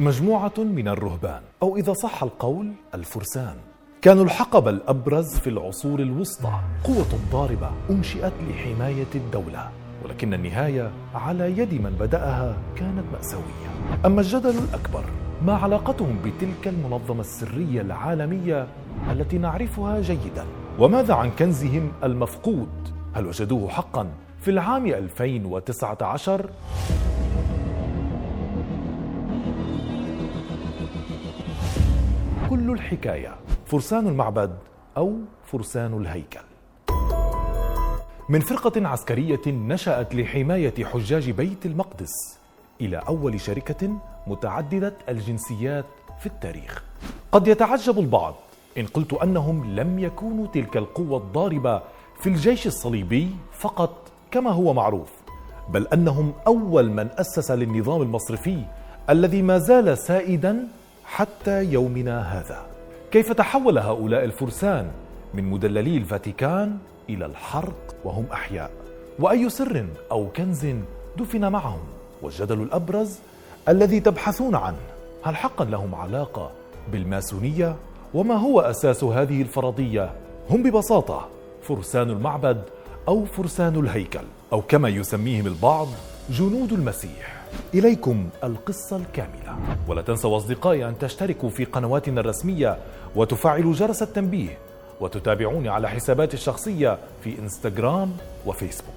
مجموعة من الرهبان أو إذا صح القول الفرسان. كانوا الحقب الأبرز في العصور الوسطى قوة ضاربة أنشئت لحماية الدولة. ولكن النهاية على يد من بدأها كانت مأساوية. أما الجدل الأكبر ما علاقتهم بتلك المنظمة السرية العالمية التي نعرفها جيدا؟ وماذا عن كنزهم المفقود؟ هل وجدوه حقا في العام 2019 كل الحكاية. فرسان المعبد أو فرسان الهيكل. من فرقة عسكرية نشأت لحماية حجاج بيت المقدس إلى أول شركة متعددة الجنسيات في التاريخ. قد يتعجب البعض إن قلت أنهم لم يكونوا تلك القوة الضاربة في الجيش الصليبي فقط كما هو معروف بل أنهم أول من أسس للنظام المصرفي الذي ما زال سائدا حتى يومنا هذا. كيف تحول هؤلاء الفرسان من مدللي الفاتيكان إلى الحرق وهم أحياء؟ وأي سر أو كنز دفن معهم؟ والجدل الأبرز الذي تبحثون عنه هل حقا لهم علاقة بالماسونية؟ وما هو أساس هذه الفرضية؟ هم ببساطة فرسان المعبد أو فرسان الهيكل أو كما يسميهم البعض جنود المسيح. إليكم القصة الكاملة. ولا تنسوا أصدقائي أن تشتركوا في قنواتنا الرسمية وتفعلوا جرس التنبيه وتتابعوني على حساباتي الشخصية في إنستغرام وفيسبوك.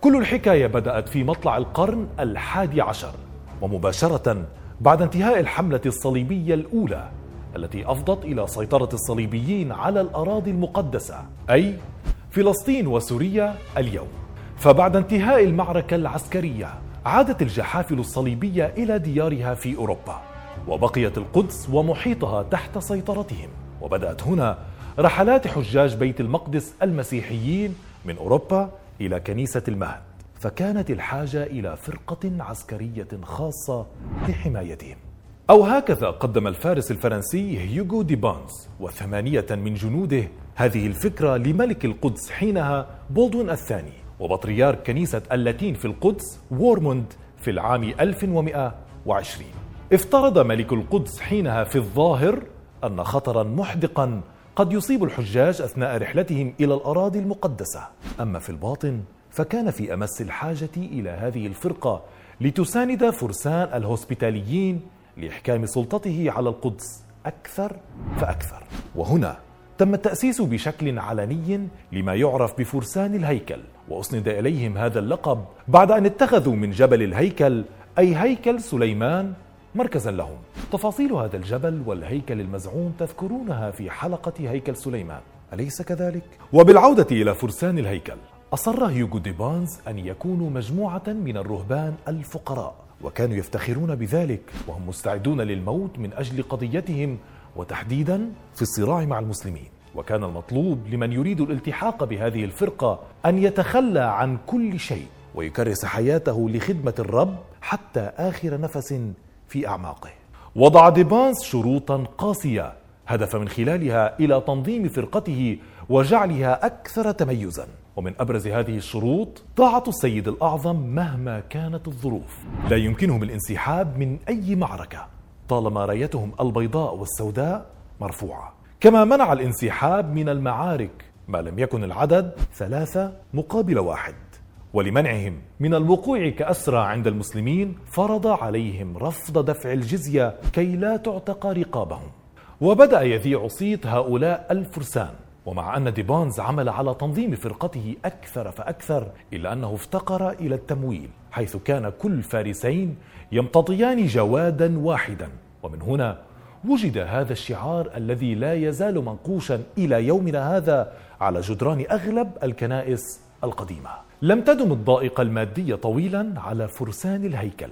كل الحكاية بدأت في مطلع القرن الحادي عشر ومباشرة بعد انتهاء الحملة الصليبية الأولى التي أفضت إلى سيطرة الصليبيين على الأراضي المقدسة أي فلسطين وسوريا اليوم. فبعد انتهاء المعركة العسكرية عادت الجحافل الصليبية إلى ديارها في أوروبا وبقيت القدس ومحيطها تحت سيطرتهم. وبدأت هنا رحلات حجاج بيت المقدس المسيحيين من أوروبا إلى كنيسة المهد. فكانت الحاجة إلى فرقة عسكرية خاصة لحمايتهم أو هكذا قدم الفارس الفرنسي هيوغو دي بانز وثمانية من جنوده هذه الفكرة لملك القدس حينها بولدون الثاني. وبطريرك كنيسة اللاتين في القدس وورموند في العام 1120 افترض ملك القدس حينها في الظاهر أن خطرا محدقا قد يصيب الحجاج أثناء رحلتهم إلى الأراضي المقدسة. أما في الباطن فكان في أمس الحاجة إلى هذه الفرقة لتساند فرسان الهوسبيتاليين لإحكام سلطته على القدس أكثر فأكثر. وهنا تم التأسيس بشكل علني لما يعرف بفرسان الهيكل وأسند إليهم هذا اللقب بعد أن اتخذوا من جبل الهيكل أي هيكل سليمان مركزا لهم تفاصيل هذا الجبل والهيكل المزعوم تذكرونها في حلقة هيكل سليمان أليس كذلك؟ وبالعودة إلى فرسان الهيكل أصر هيوغو ديبانز أن يكونوا مجموعة من الرهبان الفقراء وكانوا يفتخرون بذلك وهم مستعدون للموت من أجل قضيتهم وتحديدا في الصراع مع المسلمين. وكان المطلوب لمن يريد الالتحاق بهذه الفرقة أن يتخلى عن كل شيء ويكرس حياته لخدمة الرب حتى آخر نفس في أعماقه. وضع ديبانس شروطا قاسية هدف من خلالها إلى تنظيم فرقته وجعلها أكثر تميزا. ومن أبرز هذه الشروط طاعة السيد الأعظم مهما كانت الظروف. لا يمكنهم الانسحاب من أي معركة. طالما رايتهم البيضاء والسوداء مرفوعة. كما منع الانسحاب من المعارك ما لم يكن العدد ثلاثة مقابل واحد. ولمنعهم من الوقوع كأسرى عند المسلمين فرض عليهم رفض دفع الجزية كي لا تعتق رقابهم. وبدأ يذيع صيت هؤلاء الفرسان. ومع أن ديبونز عمل على تنظيم فرقته أكثر فأكثر إلا أنه افتقر إلى التمويل حيث كان كل فارسين يمتطيان جوادا واحدا. ومن هنا وجد هذا الشعار الذي لا يزال منقوشا إلى يومنا هذا على جدران أغلب الكنائس القديمة. لم تدم الضائقة المادية طويلا على فرسان الهيكل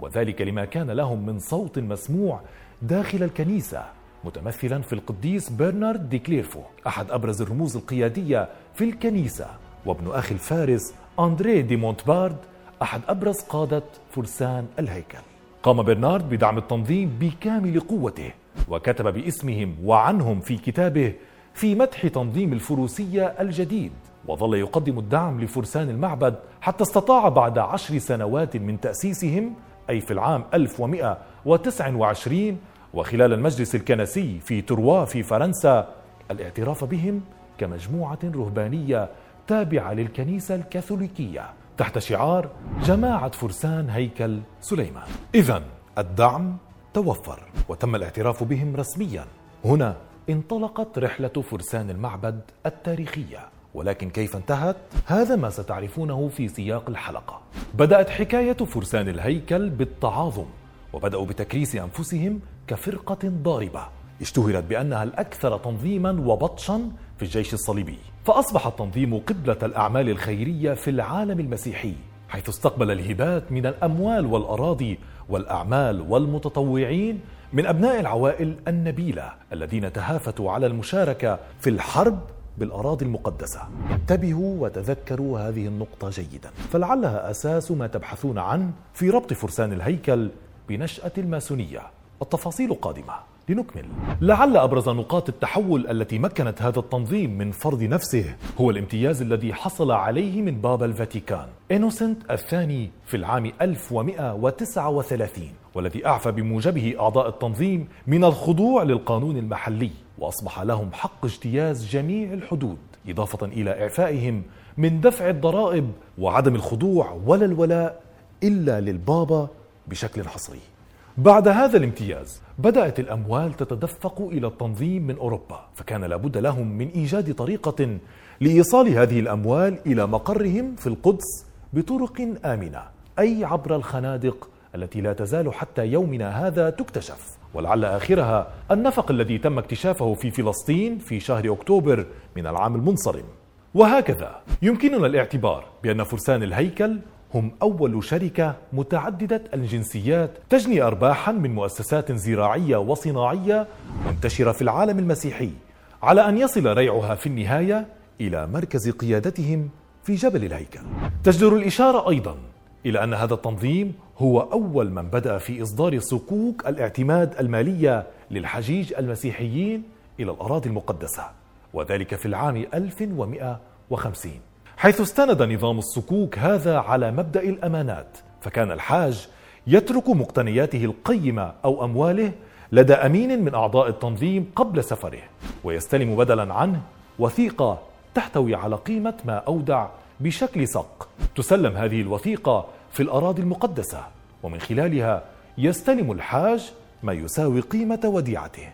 وذلك لما كان لهم من صوت مسموع داخل الكنيسة متمثلا في القديس برنارد دي كليرفو أحد أبرز الرموز القيادية في الكنيسة وابن أخي الفارس أندري دي مونتبارد أحد أبرز قادة فرسان الهيكل. قام برنارد بدعم التنظيم بكامل قوته وكتب باسمهم وعنهم في كتابه في مدح تنظيم الفروسية الجديد وظل يقدم الدعم لفرسان المعبد حتى استطاع بعد عشر سنوات من تأسيسهم أي في العام 1129 وخلال المجلس الكنسي في تروا في فرنسا الاعتراف بهم كمجموعة رهبانية تابعة للكنيسة الكاثوليكية. تحت شعار جماعة فرسان هيكل سليمان. إذا الدعم توفر وتم الاعتراف بهم رسميا. هنا انطلقت رحلة فرسان المعبد التاريخية. ولكن كيف انتهت؟ هذا ما ستعرفونه في سياق الحلقة. بدأت حكاية فرسان الهيكل بالتعاظم وبدأوا بتكريس أنفسهم كفرقة ضاربة. اشتهرت بأنها الأكثر تنظيما وبطشا في الجيش الصليبي. فأصبح التنظيم قبلة الأعمال الخيرية في العالم المسيحي حيث استقبل الهبات من الأموال والأراضي والأعمال والمتطوعين من أبناء العوائل النبيلة الذين تهافتوا على المشاركة في الحرب بالأراضي المقدسة. انتبهوا وتذكروا هذه النقطة جيدا فلعلها أساس ما تبحثون عنه في ربط فرسان الهيكل بنشأة الماسونية. التفاصيل قادمة. لنكمل. لعل أبرز نقاط التحول التي مكنت هذا التنظيم من فرض نفسه هو الامتياز الذي حصل عليه من بابا الفاتيكان إنوسنت الثاني في العام 1139 والذي أعفى بموجبه أعضاء التنظيم من الخضوع للقانون المحلي وأصبح لهم حق اجتياز جميع الحدود إضافة إلى إعفائهم من دفع الضرائب وعدم الخضوع ولا الولاء إلا للبابا بشكل حصري. بعد هذا الامتياز بدأت الأموال تتدفق إلى التنظيم من أوروبا فكان لابد لهم من إيجاد طريقة لإيصال هذه الأموال إلى مقرهم في القدس بطرق آمنة أي عبر الخنادق التي لا تزال حتى يومنا هذا تكتشف. ولعل آخرها النفق الذي تم اكتشافه في فلسطين في شهر أكتوبر من العام المنصرم. وهكذا يمكننا الاعتبار بأن فرسان الهيكل هم أول شركة متعددة الجنسيات تجني أرباحا من مؤسسات زراعية وصناعية منتشرة في العالم المسيحي على أن يصل ريعها في النهاية إلى مركز قيادتهم في جبل الهيكل. تجدر الإشارة أيضا إلى أن هذا التنظيم هو أول من بدأ في إصدار صكوك الاعتماد المالية للحجيج المسيحيين إلى الأراضي المقدسة وذلك في العام 1150 حيث استند نظام الصكوك هذا على مبدأ الأمانات فكان الحاج يترك مقتنياته القيمة أو أمواله لدى أمين من أعضاء التنظيم قبل سفره ويستلم بدلا عنه وثيقة تحتوي على قيمة ما أودع بشكل صق تسلم هذه الوثيقة في الأراضي المقدسة ومن خلالها يستلم الحاج ما يساوي قيمة وديعته.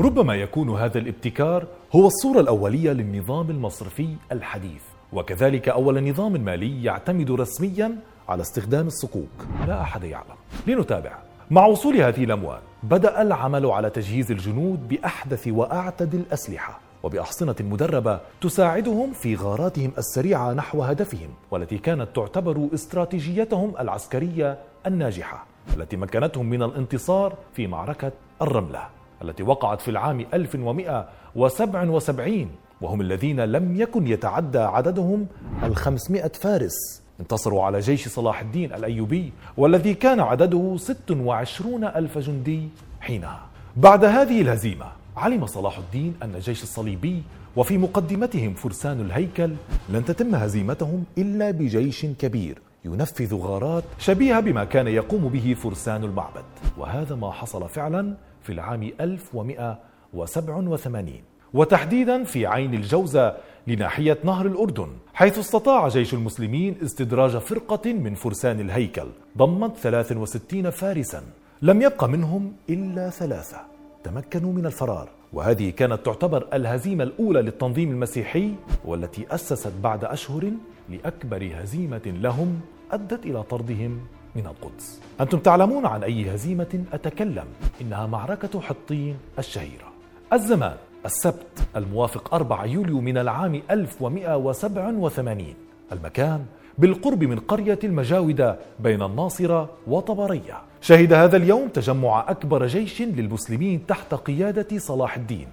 ربما يكون هذا الابتكار هو الصورة الأولية للنظام المصرفي الحديث. وكذلك أول نظام مالي يعتمد رسميا على استخدام الصكوك. لا أحد يعلم. لنتابع. مع وصول هذه الأموال بدأ العمل على تجهيز الجنود بأحدث وأعتد الأسلحة وبأحصنة مدربة تساعدهم في غاراتهم السريعة نحو هدفهم والتي كانت تعتبر استراتيجيتهم العسكرية الناجحة التي مكنتهم من الانتصار في معركة الرملة التي وقعت في العام 1177 وهم الذين لم يكن يتعدى عددهم الخمسمائة فارس. انتصروا على جيش صلاح الدين الأيوبي والذي كان عدده 26 ألف جندي حينها. بعد هذه الهزيمة علم صلاح الدين أن الجيش الصليبي وفي مقدمتهم فرسان الهيكل لن تتم هزيمتهم إلا بجيش كبير ينفذ غارات شبيهة بما كان يقوم به فرسان المعبد. وهذا ما حصل فعلا في العام 1187 وتحديدا في عين الجوزة لناحية نهر الأردن حيث استطاع جيش المسلمين استدراج فرقة من فرسان الهيكل ضمت 63 فارسا. لم يبق منهم إلا ثلاثة. تمكنوا من الفرار. وهذه كانت تعتبر الهزيمة الأولى للتنظيم المسيحي والتي أسست بعد أشهر لأكبر هزيمة لهم أدت إلى طردهم من القدس. أنتم تعلمون عن أي هزيمة أتكلم؟ إنها معركة حطين الشهيرة. الزمان. السبت الموافق 4 يوليو من العام 1187 المكان بالقرب من قرية المجاودة بين الناصرة وطبرية. شهد هذا اليوم تجمع أكبر جيش للمسلمين تحت قيادة صلاح الدين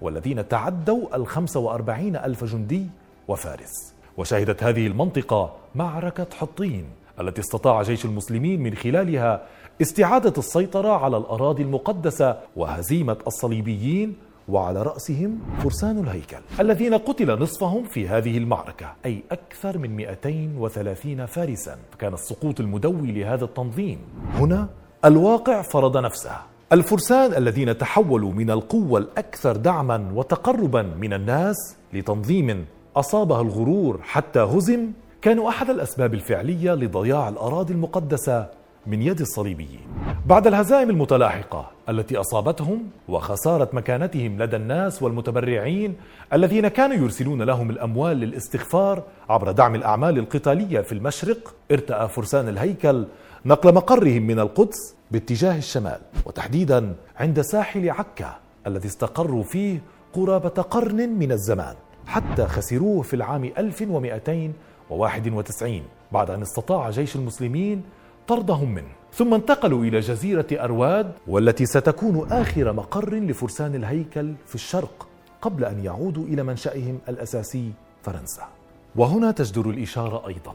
والذين تعدوا الخمس وأربعين ألف جندي وفارس. وشهدت هذه المنطقة معركة حطين التي استطاع جيش المسلمين من خلالها استعادة السيطرة على الأراضي المقدسة وهزيمة الصليبيين وعلى رأسهم فرسان الهيكل. الذين قتل نصفهم في هذه المعركة أي أكثر من 230 فارسا. فكان السقوط المدوي لهذا التنظيم. هنا الواقع فرض نفسه. الفرسان الذين تحولوا من القوة الأكثر دعما وتقربا من الناس لتنظيم أصابها الغرور حتى هزم كانوا أحد الأسباب الفعلية لضياع الأراضي المقدسة من يد الصليبيين. بعد الهزائم المتلاحقة التي أصابتهم وخسارة مكانتهم لدى الناس والمتبرعين الذين كانوا يرسلون لهم الأموال للاستغفار عبر دعم الأعمال القتالية في المشرق ارتأى فرسان الهيكل نقل مقرهم من القدس باتجاه الشمال وتحديدا عند ساحل عكا الذي استقروا فيه قرابة قرن من الزمان حتى خسروه في العام 1291 بعد أن استطاع جيش المسلمين طردهم منه ثم انتقلوا إلى جزيرة أرواد والتي ستكون آخر مقر لفرسان الهيكل في الشرق قبل أن يعودوا إلى منشأهم الأساسي فرنسا. وهنا تجدر الإشارة أيضا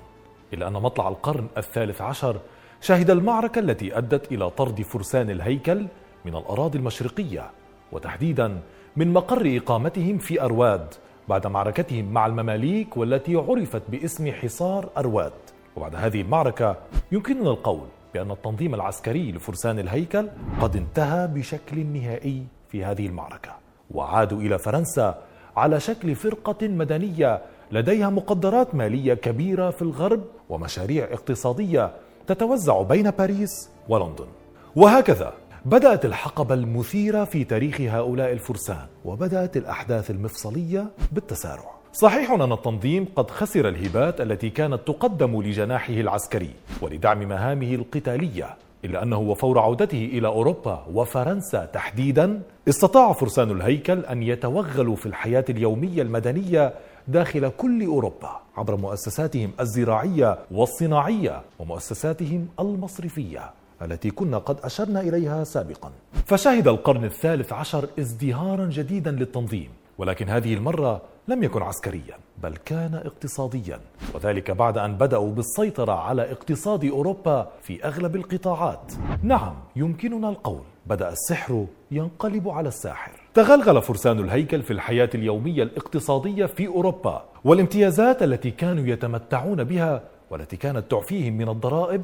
إلى أن مطلع القرن الثالث عشر شهد المعركة التي أدت إلى طرد فرسان الهيكل من الأراضي المشرقية وتحديدا من مقر إقامتهم في أرواد بعد معركتهم مع المماليك والتي عرفت باسم حصار أرواد. وبعد هذه المعركة يمكننا القول بأن التنظيم العسكري لفرسان الهيكل قد انتهى بشكل نهائي في هذه المعركة وعادوا إلى فرنسا على شكل فرقة مدنية لديها مقدرات مالية كبيرة في الغرب ومشاريع اقتصادية تتوزع بين باريس ولندن. وهكذا بدأت الحقبة المثيرة في تاريخ هؤلاء الفرسان وبدأت الأحداث المفصلية بالتسارع. صحيح أن التنظيم قد خسر الهبات التي كانت تقدم لجناحه العسكري ولدعم مهامه القتالية إلا أنه وفور عودته إلى أوروبا وفرنسا تحديدا استطاع فرسان الهيكل أن يتوغلوا في الحياة اليومية المدنية داخل كل أوروبا عبر مؤسساتهم الزراعية والصناعية ومؤسساتهم المصرفية التي كنا قد أشرنا إليها سابقا. فشهد القرن الثالث عشر ازدهارا جديدا للتنظيم ولكن هذه المرة لم يكن عسكريا بل كان اقتصاديا. وذلك بعد أن بدأوا بالسيطرة على اقتصاد أوروبا في أغلب القطاعات. نعم يمكننا القول. بدأ السحر ينقلب على الساحر. تغلغل فرسان الهيكل في الحياة اليومية الاقتصادية في أوروبا والامتيازات التي كانوا يتمتعون بها والتي كانت تعفيهم من الضرائب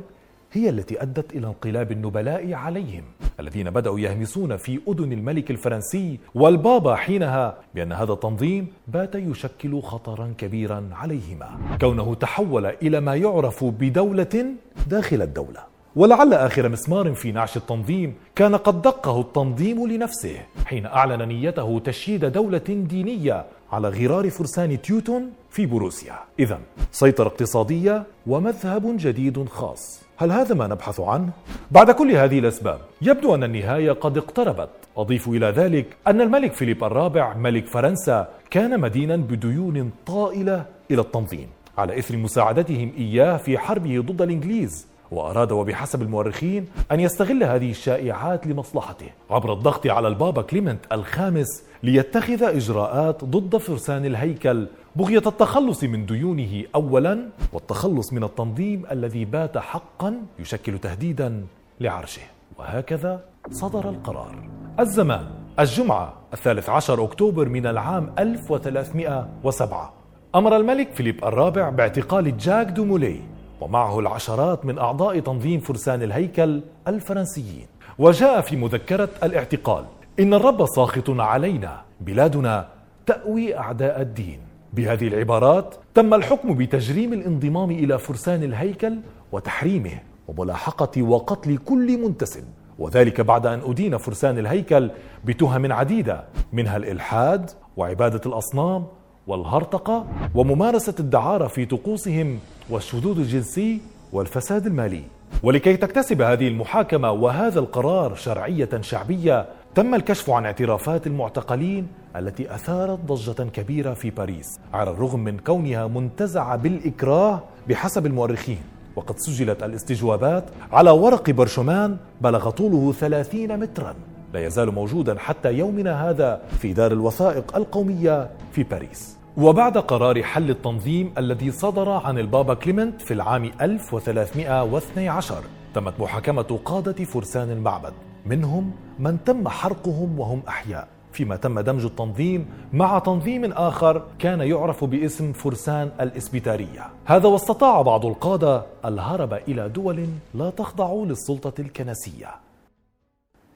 هي التي أدت إلى انقلاب النبلاء عليهم الذين بدأوا يهمسون في أذن الملك الفرنسي والبابا حينها بأن هذا التنظيم بات يشكل خطرا كبيرا عليهما. كونه تحول إلى ما يعرف بدولة داخل الدولة. ولعل آخر مسمار في نعش التنظيم كان قد دقه التنظيم لنفسه حين أعلن نيته تشييد دولة دينية على غرار فرسان تيوتون في بروسيا. اذا سيطرة اقتصادية ومذهب جديد خاص. هل هذا ما نبحث عنه؟ بعد كل هذه الأسباب يبدو أن النهاية قد اقتربت أضيف إلى ذلك أن الملك فيليب الرابع ملك فرنسا كان مدينا بديون طائلة إلى التنظيم على إثر مساعدتهم إياه في حربه ضد الإنجليز وأراد وبحسب المؤرخين أن يستغل هذه الشائعات لمصلحته. عبر الضغط على البابا كليمنت الخامس ليتخذ إجراءات ضد فرسان الهيكل بغية التخلص من ديونه أولا والتخلص من التنظيم الذي بات حقا يشكل تهديدا لعرشه. وهكذا صدر القرار. الزمان الجمعة الثالث عشر أكتوبر من العام 1307 أمر الملك فيليب الرابع باعتقال جاك دومولي ومعه العشرات من أعضاء تنظيم فرسان الهيكل الفرنسيين. وجاء في مذكرة الاعتقال. إن الرب ساخط علينا بلادنا تأوي أعداء الدين. بهذه العبارات تم الحكم بتجريم الانضمام إلى فرسان الهيكل وتحريمه وملاحقة وقتل كل منتسب. وذلك بعد أن أدين فرسان الهيكل بتهم عديدة منها الإلحاد وعبادة الأصنام والهرطقة وممارسة الدعارة في طقوسهم والشذوذ الجنسي والفساد المالي. ولكي تكتسب هذه المحاكمة وهذا القرار شرعية شعبية تم الكشف عن اعترافات المعتقلين التي أثارت ضجة كبيرة في باريس على الرغم من كونها منتزعة بالإكراه بحسب المؤرخين. وقد سجلت الاستجوابات على ورق برشمان بلغ طوله ثلاثين مترا. لا يزال موجودا حتى يومنا هذا في دار الوثائق القومية في باريس. وبعد قرار حل التنظيم الذي صدر عن البابا كليمنت في العام 1312 تمت محاكمة قادة فرسان المعبد. منهم من تم حرقهم وهم أحياء. فيما تم دمج التنظيم مع تنظيم آخر كان يعرف باسم فرسان الإسبتارية. هذا واستطاع بعض القادة الهرب إلى دول لا تخضع للسلطة الكنسية.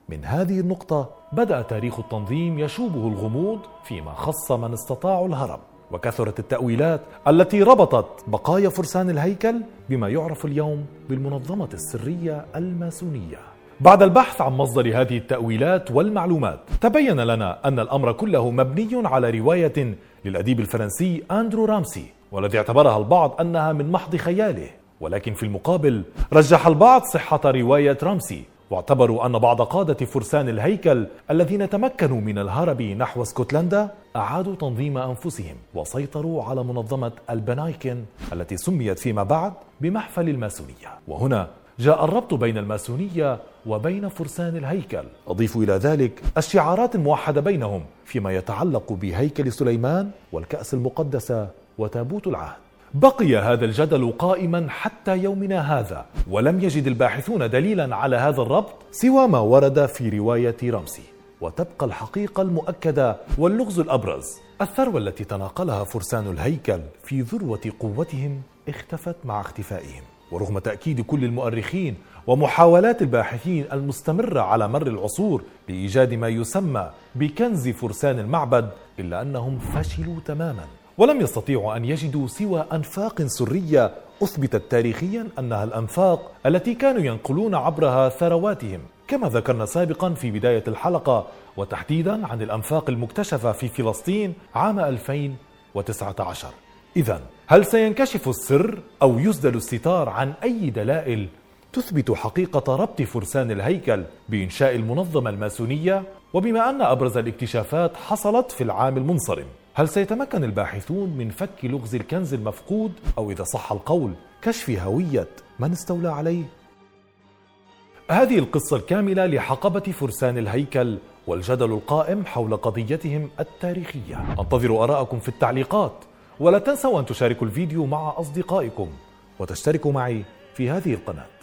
من هذه النقطة بدأ تاريخ التنظيم يشوبه الغموض فيما خص من استطاعوا الهرب. وكثرت التأويلات التي ربطت بقايا فرسان الهيكل بما يعرف اليوم بالمنظمة السرية الماسونية. بعد البحث عن مصدر هذه التأويلات والمعلومات، تبين لنا أن الأمر كله مبني على رواية للأديب الفرنسي أندرو رامسي، والذي اعتبرها البعض أنها من محض خياله، ولكن في المقابل رجح البعض صحة رواية رامسي واعتبروا أن بعض قادة فرسان الهيكل الذين تمكنوا من الهرب نحو اسكتلندا أعادوا تنظيم أنفسهم وسيطروا على منظمة البنايكن التي سميت فيما بعد بمحفل الماسونية. وهنا جاء الربط بين الماسونية وبين فرسان الهيكل. أضيف إلى ذلك الشعارات الموحدة بينهم فيما يتعلق بهيكل سليمان والكأس المقدسة وتابوت العهد. بقي هذا الجدل قائما حتى يومنا هذا ولم يجد الباحثون دليلا على هذا الربط سوى ما ورد في رواية رمسي وتبقى الحقيقة المؤكدة واللغز الأبرز. الثروة التي تناقلها فرسان الهيكل في ذروة قوتهم اختفت مع اختفائهم. ورغم تأكيد كل المؤرخين ومحاولات الباحثين المستمرة على مر العصور لإيجاد ما يسمى بكنز فرسان المعبد إلا أنهم فشلوا تماما. ولم يستطيعوا أن يجدوا سوى أنفاق سرية. أثبتت تاريخيا أنها الأنفاق التي كانوا ينقلون عبرها ثرواتهم كما ذكرنا سابقا في بداية الحلقة. وتحديدا عن الأنفاق المكتشفة في فلسطين عام 2019 اذا هل سينكشف السر أو يسدل الستار عن أي دلائل؟ تثبت حقيقة ربط فرسان الهيكل بإنشاء المنظمة الماسونية. وبما أن أبرز الاكتشافات حصلت في العام المنصرم هل سيتمكن الباحثون من فك لغز الكنز المفقود؟ أو إذا صح القول كشف هوية من استولى عليه؟ هذه القصة الكاملة لحقبة فرسان الهيكل والجدل القائم حول قضيتهم التاريخية. انتظر ارائكم في التعليقات ولا تنسوا أن تشاركوا الفيديو مع أصدقائكم وتشتركوا معي في هذه القناة.